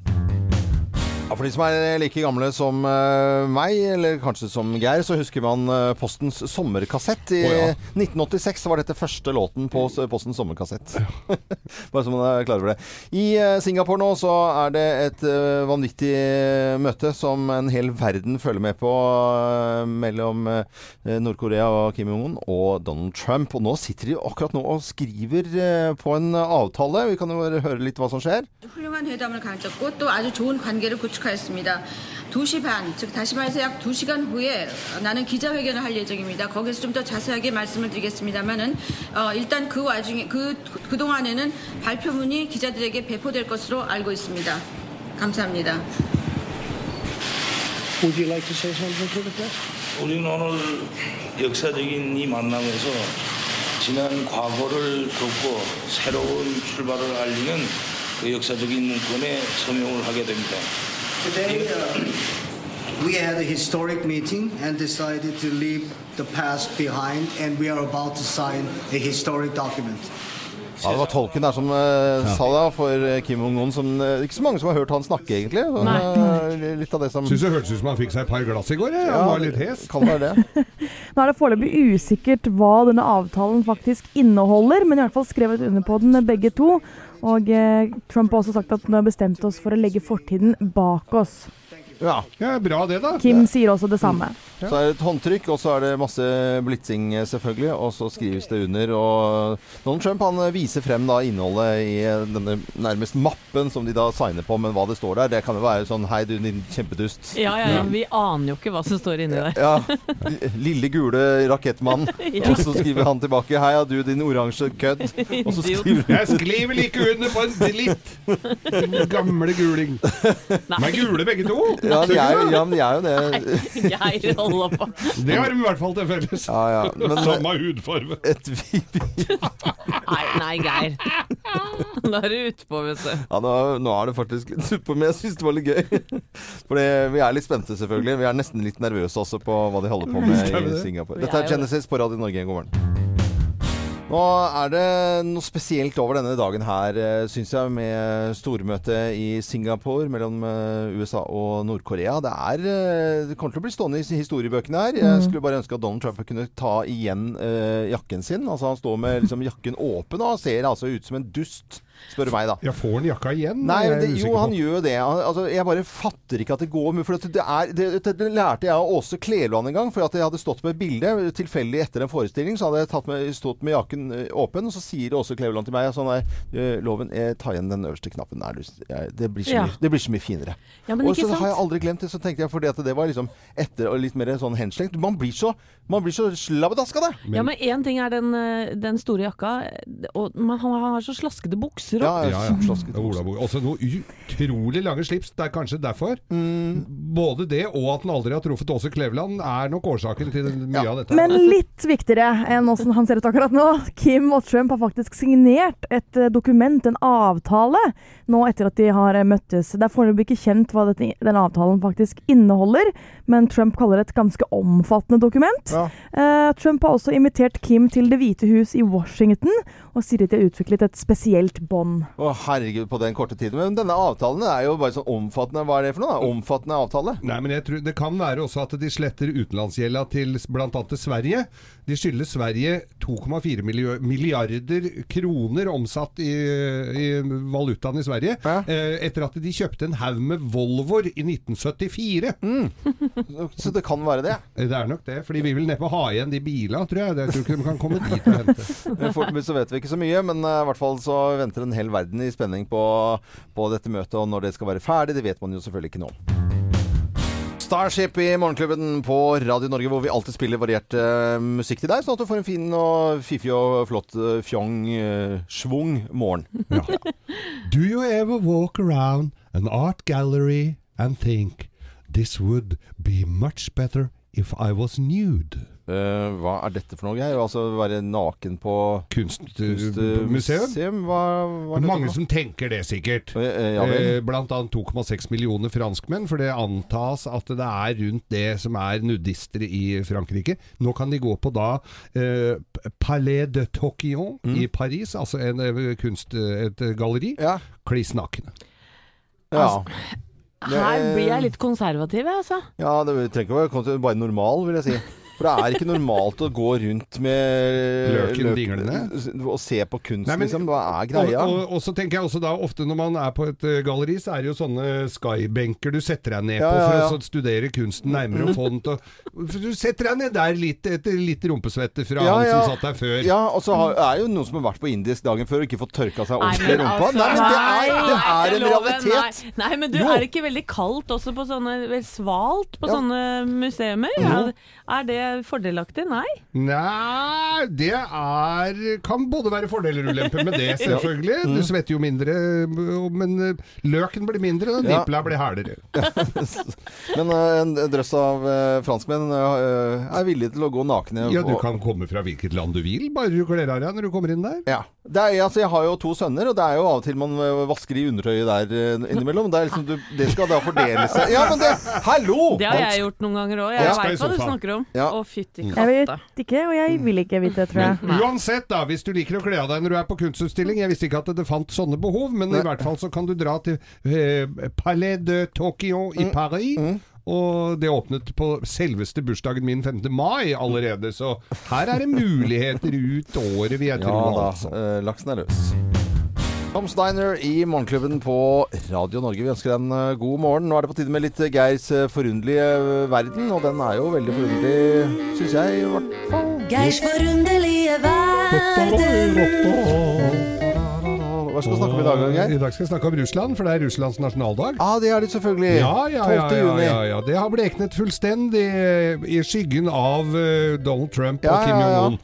Ja, For de som er like gamle som eh, meg, eller kanskje som Geir, så husker man eh, Postens sommerkassett. I Å, ja. 1986 så var dette første låten på s- Postens sommerkassett. Bare så man er klar over det. I eh, Singapore nå så er det et eh, vanvittig eh, møte som en hel verden følger med på eh, mellom eh, Nord-Korea og Kim Jong-un og Donald Trump. Og nå sitter de akkurat nå og skriver eh, på en avtale. Vi kan jo høre litt hva som skjer. 훌륭한 회담을 가졌고 또 아주 좋은 관계를 구축 하였습니다. 2시 반, 즉 다시 말해서 약 2시간 후에 나는 기자회견을 할 예정입니다. 거기서 좀 더 자세하게 말씀을 드리겠습니다만은 어, 일단 그 와중에 그 그 동안에는 발표문이 기자들에게 배포될 것으로 알고 있습니다. 감사합니다. Would you like to say something to the press? 우리는 오늘 역사적인 이 만남에서 지난 과거를 덮고 새로운 출발을 알리는 그 역사적인 문건에 서명을 하게 됩니다. Today, uh, we had a historic meeting and decided to leave the past behind, and we are about to sign a historic document. Ja, Det var tolken der som eh, sa det for eh, Kim Jong-un. Som eh, ikke så mange som har hørt han snakke, egentlig. Uh, litt av det som Syns det hørtes ut som han fikk seg et par glass i går. Jeg. Han var litt hes. Kan være det. Nå er det foreløpig usikkert hva denne avtalen faktisk inneholder, men i hvert fall skrevet under på den begge to. Og eh, Trump har også sagt at han har bestemt oss for å legge fortiden bak oss. Ja. Bra det, da. Kim sier også det samme. Så er det et håndtrykk, og så er det masse blitsing, selvfølgelig. Og så skrives det under. Og Donald Trump han viser frem da innholdet i denne nærmest mappen som de da signer på. Men hva det står der, det kan jo være sånn Hei, du din kjempedust. Ja, ja, ja. Vi aner jo ikke hva som står inni der. Ja. Lille gule rakettmann. Ja. Og så skriver han tilbake Hei, ja, du din oransje kødd. Og så skriver Jeg skriver like under på en dritt! Gamle guling. De er gule begge to. Ja, de er, jo- ja, men de er jo det. Geir holder på. Det har de i hvert fall til felles. Ja, ja. Men, Samme hudfarve. Et Nei, nei, Geir. Nå er du utpå, vet du. Ja, nå, nå er det faktisk litt super, men jeg syns det var litt gøy. Fordi vi er litt spente, selvfølgelig. Vi er nesten litt nervøse også på hva de holder på med i. Singapore. Dette er Genesis på Radio Norge. God morgen. Nå er det noe spesielt over denne dagen her, syns jeg, med stormøtet i Singapore mellom eh, USA og Nord-Korea. Det, eh, det kommer til å bli stående i historiebøkene her. Jeg Mm. skulle bare ønske at Donald Trump kunne ta igjen eh, jakken sin. Altså Han står med liksom, jakken åpen og ser altså ut som en dust, spør du meg, da. Ja, får han jakka igjen? Nei, men det, jo, jo, på. han gjør jo det. Altså, jeg bare fatter ikke at det går For det, er, det, det, det lærte jeg av Åse Kleveland en gang. For at jeg hadde stått med et bilde tilfeldig etter en forestilling. Så hadde jeg tatt med, stått med jakken eh, åpen, og så sier Åse Kleveland til meg sånn der Loven, ta igjen den øverste knappen Nei, Det blir så, Ja. mye, det blir så mye finere. Ja, men og ikke så har jeg aldri glemt det. Så tenkte jeg fordi at det var liksom etter og litt mer sånn henslengt. Man blir så, man blir så slabbedask av det. Ja, men én ting er den, eh, den store jakka, og man, han har så slaskete bukser òg. Ja, ja. Det er. Også noe utrolig lange slips. Det er kanskje derfor. Både det og at han aldri har truffet Åse Kleveland, er nok årsaken til mye av dette. Men litt viktigere enn åssen han ser ut akkurat nå. Kim og Trump har faktisk signert et eh, dokument, en avtale, nå etter at de har eh, møttes. Det er foreløpig ikke kjent hva dette, den avtalen faktisk inneholder, men Trump kaller det et ganske omfattende dokument. Eh, Trump har også invitert Kim til Det hvite hus i Washington, og sier at de har utviklet et spesielt bånd. Å herregud, på den korte tiden. Men denne avtalen er jo bare sånn omfattende. Hva er det for noe? da? Omfattende avtale? Nei, men jeg tror Det kan være også at de sletter utenlandsgjelda til bl.a. til Sverige. De skylder Sverige 2,4 milliarder kroner omsatt i, i valutaen i Sverige. Eh, etter at de kjøpte en haug med Volvoer i 1974. Så det kan være det? Det er nok det. For vi vil neppe ha igjen de bilene, tror jeg. Jeg tror ikke de kan komme dit og hente. Men Foreløpig så vet vi ikke så mye, men eh, i hvert fall så venter en hel verden i spenning på, på dette møtet. Og når det skal være ferdig, det vet man jo selvfølgelig ikke nå. Starship i Morgenklubben på Radio Norge, hvor vi alltid spiller variert uh, musikk til deg, sånn at du får en fin og fiffig og flott uh, fjong uh, schwung morgen. Do you ever walk around an art gallery and think this would be much better if I was nude? Eh, hva er dette for noe, Geir? Altså være naken på Kunstmuseum? kunstmuseum? Hva, hva er Mange som tenker det, sikkert. ja vel. Eh, blant annet 2,6 millioner franskmenn, for det antas at det er rundt det som er nudister i Frankrike. Nå kan de gå på da eh, Palais de Tokyon Mm. i Paris, altså en, eh, kunst, et galleri, kliss nakne. Ja. Her blir jeg litt konservativ, jeg, altså. Ja, det trenger ikke å være bare normal, vil jeg si. For det er ikke normalt å gå rundt med Løken løk- dinglende? Og se på kunst, Nei, men- liksom. Hva er greia? Og, og, og så tenker jeg også da, ofte når man er på et eh, galleri, så er det jo sånne skybenker du setter deg ned Ja, på ja, for ja. å studere kunsten nærmere og font. Og, for du setter deg ned der litt etter litt rumpesvette fra Ja, han ja. som satt der før. Ja, og så har- er jo noen som har vært på indisk dagen før og ikke fått tørka seg ordentlig i rumpa. altså, Nei, men det er, det er en realitet. Nei, nei men du, Jo. er det ikke veldig kaldt også på sånne vel, Svalt på Ja. sånne museumer? Ja, er det fordelaktig? Nei. Nei, det er Kan både være fordeler og ulemper med det, selvfølgelig. Mm. Du svetter jo mindre, men eh, løken blir mindre, og nipla blir hælere. Men eh, en drøss av eh, franskmenn er villige til å gå nakne. Ja, du kan komme fra hvilket land du vil, bare du kler av deg når du kommer inn der. Ja. Det er, altså, jeg har jo to sønner, og det er jo av og til man vasker i undertøyet der innimellom. Det, er liksom, du, det skal da fordele seg Ja, men det Hallo! Det har jeg gjort noen ganger òg. Jeg ja. veit hva du snakker om. Ja. Å, fytti Jeg vet ikke, og jeg vil ikke vite, det, tror jeg. Men uansett, da, hvis du liker å kle av deg når du er på kunstutstilling Jeg visste ikke at det fant sånne behov, men i hvert fall så kan du dra til eh, Palais de Tokyo i Paris. Og det åpnet på selveste bursdagen min 5. mai allerede, så her er det muligheter ut året, vil jeg tro. Ja da, altså. eh, laksen er løs. Tom Steiner i Morgenklubben på Radio Norge. Vi ønsker deg en eh, god morgen. Nå er det på tide med litt Geirs eh, forunderlige eh, verden, og den er jo veldig forunderlig, syns jeg i hvert fall. Geirs forunderlige verden. Hva skal vi snakke om i dag, Geir? I dag skal vi snakke om Russland, for det er Russlands nasjonaldag. Ja, det er det selvfølgelig. Ja, ja, ja, 12. ja, juni. ja, ja. Det har bleknet fullstendig i skyggen av eh, Donald Trump og Kim. Jong-un.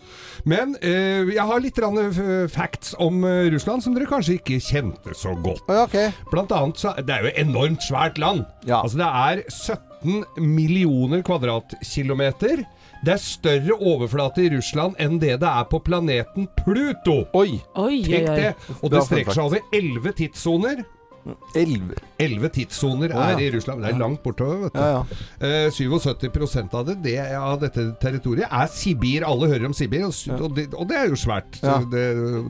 Men eh, jeg har litt eh, facts om eh, Russland som dere kanskje ikke kjente så godt. Okay. Blant annet så Det er jo et enormt svært land. Ja. Altså det er 17 millioner kvadratkilometer. Det er større overflate i Russland enn det det er på planeten Pluto. Oi! Oi, oi, Tenk det. Og det strekker seg over 11 tidssoner. Elleve. 11 tidssoner oh, ja. er i Russland. Det er langt bortover, vet du. Ja, ja. Eh, 77 av det, det av dette territoriet er Sibir. Alle hører om Sibir, og, og, det, og det er jo svært. Ja. Det,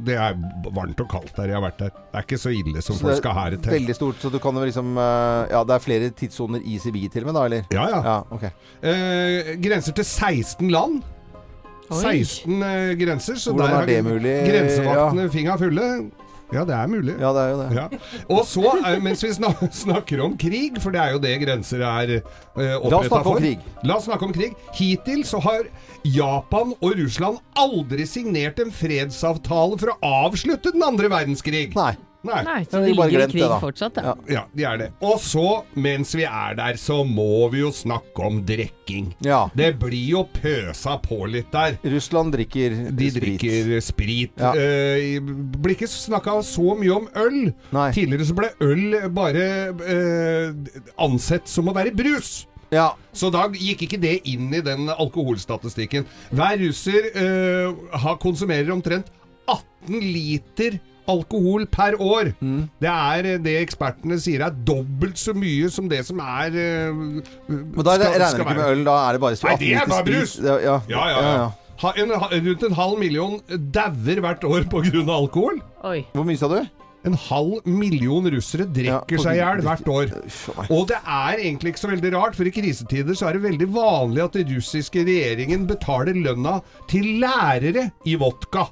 det er varmt og kaldt der. Jeg har vært der. Det er ikke så ille som Så folk skal ha det til. veldig stort, så du kan jo liksom eh, Ja, det er flere tidssoner i Sibir til og med, da, eller? Ja, ja. Ja, ok. Eh, grenser til 16 land. 16 eh, grenser. Så Hvordan der er har? Grensevaktene fingra fulle. Ja, det er mulig. Ja, det er jo det. Ja. Og så, eh, mens vi snakker om krig, for det er jo det grenser er oss oppretta for. La oss snakke om krig. Hittil så har Japan og Russland aldri signert en fredsavtale for å avslutte den andre verdenskrig. Nei. Nei. Nei, så de de ligger i krig det, fortsatt, da. ja. Ja. De er det. Og så, mens vi er der, så må vi jo snakke om drikking. Ja. Det blir jo pøsa på litt der. Russland drikker De sprit. drikker sprit. Ja. Uh, blir ikke snakka så mye om øl. Nei. Tidligere så ble øl bare uh, ansett som å være brus. Ja. Så da gikk ikke det inn i den alkoholstatistikken. Hver russer uh, har, konsumerer omtrent 18 liter alkohol per år. Mm. Det er eh, det ekspertene sier er dobbelt så mye som det som er uh, Men da regner du ikke med øl, da er det bare Nei, det er bare brus! Ja, ja. Ja, ja, ja. Ha, en, ha, rundt en halv million dauer hvert år pga. alkohol. Oi. Hvor mye sa du? En halv million russere drikker ja, seg i hjel hvert år. Og det er egentlig ikke så veldig rart, for i krisetider så er det veldig vanlig at den russiske regjeringen betaler lønna til lærere i vodka.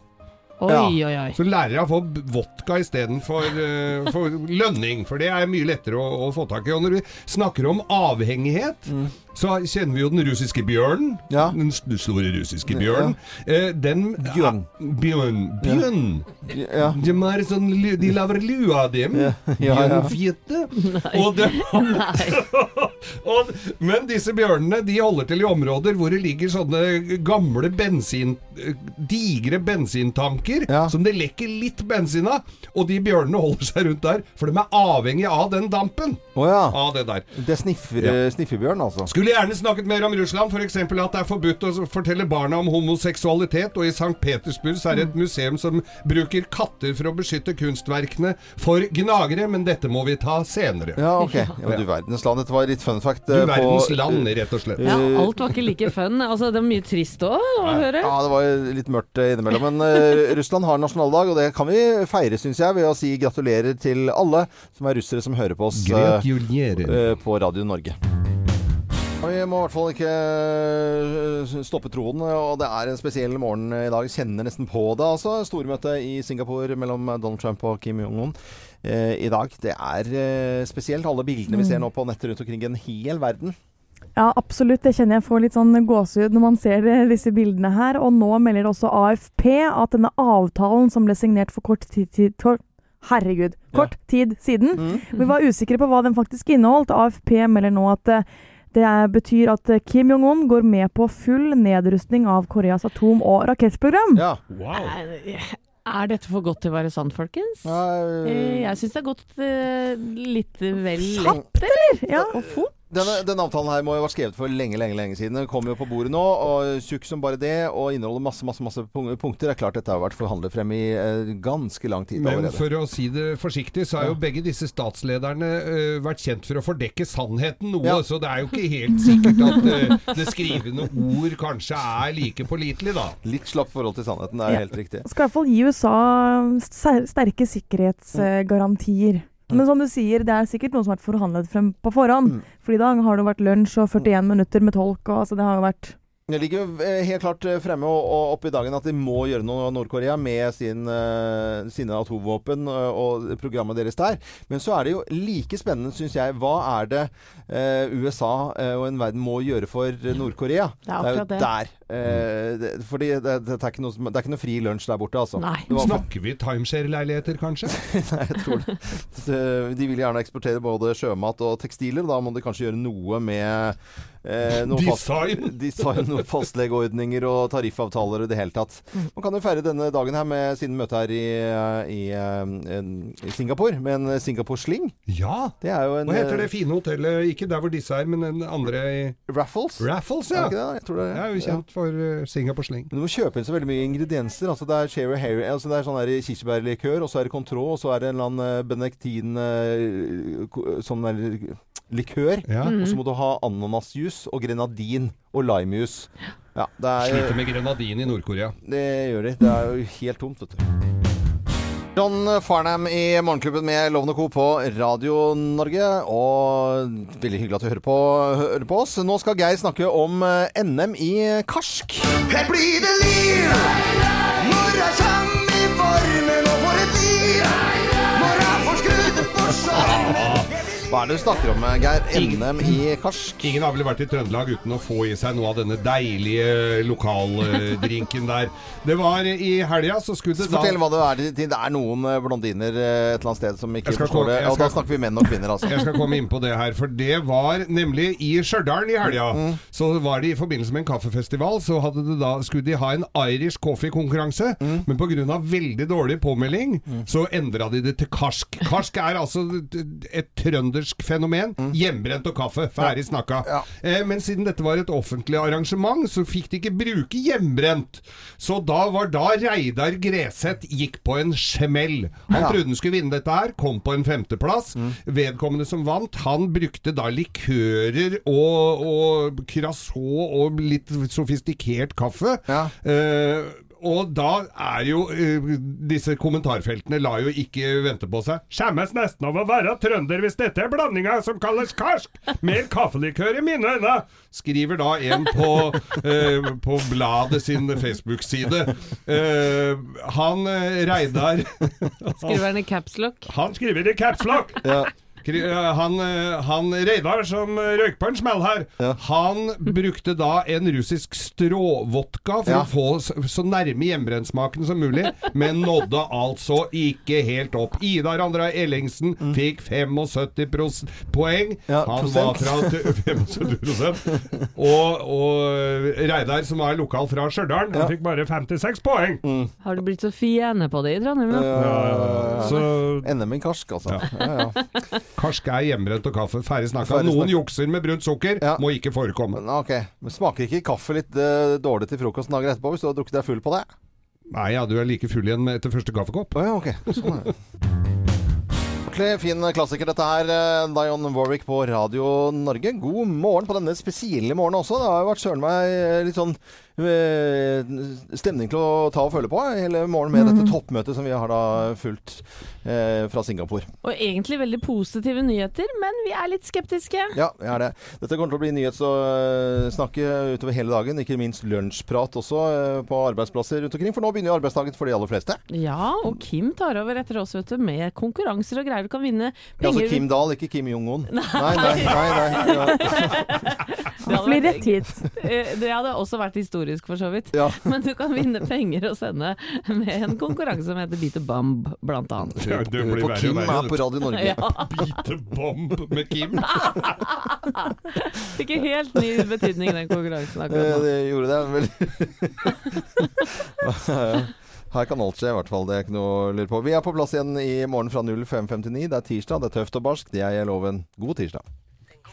Oi, Ja. oi, oi. Så lærere å få vodka istedenfor uh, for lønning, for det er mye lettere å, å få tak i. Og når vi snakker om avhengighet, så kjenner vi jo den russiske bjørnen. Ja. Den store russiske bjørnen. Eh, den Bjørn. Bjørn. Bjørn. Ja. De, er sånn, de laver lue av dem. Ja, ja, ja. Bjørnfjette. Og de, og, men disse bjørnene de holder til i områder hvor det ligger sånne gamle bensin... Digre bensintanker Ja. som det lekker litt bensin av. Og de bjørnene holder seg rundt der, for de er avhengig av den dampen. Oh, ja. Av det der. Det er sniffer, Ja. sniffebjørn, altså. Skulle gjerne snakket mer om Russland, f.eks. at det er forbudt å fortelle barna om homoseksualitet, og i St. Petersburg så er det et museum som bruker katter for å beskytte kunstverkene for gnagere, men dette må vi ta senere. Ja, ok. Ja, men du verdens land. Dette var litt fun fact. Du eh, verdens land, rett og slett. Ja, alt var ikke like fun. Altså, det var mye trist òg, å høre. Ja, det var litt mørkt eh, innimellom. Men uh, Russland har nasjonaldag, og det kan vi feire, syns jeg, ved å si gratulerer til alle som er russere som hører på oss uh, på Radio Norge. Ja, Vi må i hvert fall ikke eh, stoppe troen, og det er en spesiell morgen i dag. Kjenner nesten på det, altså. Stormøte i Singapore mellom Donald Trump og Kim Jong-un eh, i dag. Det er eh, spesielt, alle bildene vi ser nå på nettet rundt omkring i en hel verden. Ja, absolutt. Det kjenner jeg får litt sånn gåsehud når man ser disse bildene her. Og nå melder også AFP at denne avtalen som ble signert for kort tid, tid Herregud, kort tid siden. Vi var usikre på hva den faktisk inneholdt. AFP melder nå at det er, betyr at eh, Kim Jong-un går med på full nedrustning av Koreas atom- og rakettprogram. Ja. wow. er dette for godt til å være sant, folkens? Eh, Eh, Jeg syns det har gått eh, litt vel lett, eller? Ja. Og fort. Denne, denne avtalen her må jo ha vært skrevet for lenge lenge, lenge siden. Den kom jo på bordet nå, og tjukk som bare det, og inneholder masse masse, masse punkter. Det er klart dette har vært forhandlet frem i eh, ganske lang tid Men allerede. for å si det forsiktig, så har jo begge disse statslederne eh, vært kjent for å fordekke sannheten noe, Ja. så det er jo ikke helt sikkert at eh, det skrivende ord kanskje er like pålitelig, da. Litt slapp forhold til sannheten, det er Ja. helt riktig. Skal i hvert fall gi USA sterke sikkerhetsgarantier. Men som du sier, det er sikkert noe som har vært forhandlet frem på forhånd. Mm. For i dag har det vært lunsj og 41 minutter med tolk, og altså det har jo vært Det ligger jo eh, helt klart eh, fremme og, og oppe i dagen at de må gjøre noe Nord-Korea med sin, eh, sine atomvåpen og programmet deres der. Men så er det jo like spennende, syns jeg, hva er det USA og en verden må gjøre for Nord-Korea? Det er akkurat det. jo der. Eh, det, fordi det, det, er ikke noe, som- det er ikke noe fri lunsj der borte, altså. Nei. Det var- Snakker vi timeshare-leiligheter, kanskje? Nei, jeg tror det. Så De vil gjerne eksportere både sjømat og tekstiler. Da må de kanskje gjøre noe med eh, noen Design. Fast, design noen fastlegeordninger og tariffavtaler i det hele tatt. Man kan jo feire denne dagen her med sin møte her i, i, eh, i Singapore, med en Singapore Sling. Ja! Det er jo en Hva heter det fine hotellet? Ikke der hvor disse er, men den andre i Raffles? Raffles, Er ja. det ikke det? Jeg tror det, Det er jo kjent for uh, Singapore Sling. Men du må kjøpe inn så veldig mye ingredienser. Altså det er Sherry Harry, altså det er sånn kirsebærlikør, og så er det Contreau, og så er det en eller annen eh, benektin eh, sånn der likør. Ja. Og så må du ha ananasjus og grenadin og limejuice. Ja, er Sliter med grenadin i Nord-Korea. Det gjør de. Det er jo helt tomt, vet du. John Farnham i Morgenklubben med Lovende Co. på Radio Norge. Og veldig hyggelig at du hører på, hører på oss. Nå skal Geir snakke om eh, NM i karsk. Her blir det liv Hva er det du snakker om, Geir? NM i karsk? Ingen har vel vært i Trøndelag uten å få i seg noe av denne deilige lokaldrinken der. Det var i helga, så skulle det da Fortell hva det er til. Det er noen eh, blondiner eh, et eller annet sted som ikke skal forstår det. Og Og da snakker vi menn og kvinner, altså. Jeg skal komme inn på det her, for det var nemlig i Stjørdal i helga. Mm. Så var det i forbindelse med en kaffefestival, så da, skulle de ha en Irish coffee-konkurranse. Mm. Men pga. veldig dårlig påmelding, så endra de det til karsk. Karsk er altså et trøndersk fenomen. Mm. Hjemmebrent og kaffe. Ferdig snakka. Eh, men siden dette var et offentlig arrangement, så fikk de ikke bruke hjemmebrent. Så da var da Reidar Greseth gikk på en smell. Han Ja. trodde han skulle vinne dette her, kom på en femteplass. Vedkommende som vant, han brukte da likører og, og og litt sofistikert kaffe. Eh, og da er jo uh, Disse kommentarfeltene lar jo ikke vente på seg. Skjemmes nesten av å være trønder hvis dette er blandinga som kalles karsk! Mer kaffelikør i mine øyne! Skriver da en på, uh, på bladet sin Facebook-side. Uh, han Reidar Skriver han i capslock? Han skriver i capslock! Eh, Han, eh, han Reidar som eh, røyk på en smell her, han brukte da en russisk stråvodka for Ja. å få så, nærme hjemmebrentsmaken som mulig, men nådde altså ikke helt opp. Idar Andra Ellingsen Mm. fikk 75 poeng. Ja, han prosent. var fra 75 og, og Reidar, som var lokal fra Stjørdal, han fikk bare 56 poeng. Har du blitt så fiende på det i Trondheim, Ja, Ja, Så- NM i karsk, altså. Ja, ja. Karsk er hjemmebrent og kaffe. Ferdig snakka. Noen jukser med brunt sukker. Må ikke forekomme. Ok, men Smaker ikke kaffe litt uh, dårlig til frokosten dagen etterpå hvis du har drukket deg full på det? Nei, ja, du er like full igjen etter første kaffekopp. Oh, ja, ok. Sånn er det. Fin klassiker dette her. eh, Dion Warwick på Radio Norge. God morgen på denne spesielle morgenen også. Det har jo vært søren meg eh, litt sånn stemning til å ta og følge på eh, hele morgenen med dette toppmøtet som vi har da fulgt eh, fra Singapore. Og egentlig veldig positive nyheter, men vi er litt skeptiske. Ja, det er det. Dette kommer til å bli nyhetssnakke utover hele dagen. Ikke minst lunsjprat også eh, på arbeidsplasser rundt omkring. For nå begynner jo arbeidsdagen for de aller fleste. Ja, og Kim tar over etter oss, vet du, med konkurranser og greier. Du kan vinne penger Ja, altså. Kim Dahl, ikke Kim Jong-un. Nei, nei, nei. nei, ja. Det hadde vært-. Eh, Det hadde også vært historisk, for så vidt. Ja. Men du kan vinne penger og sende med en konkurranse som heter Beat a Bomb, blant annet. Ja, det blir verre Kim verre, er på Radio Norge. Ja. Bite bomb med Kim. Fikk helt ny betydning, den konkurransen Eh, akkurat nå. Det gjorde det. Vel Her kan alt skje, i hvert fall. Det er ikke noe å lure på. Vi er på plass igjen i morgen fra 05.59. Det er tirsdag, det er tøft og barsk. Det er loven. God tirsdag.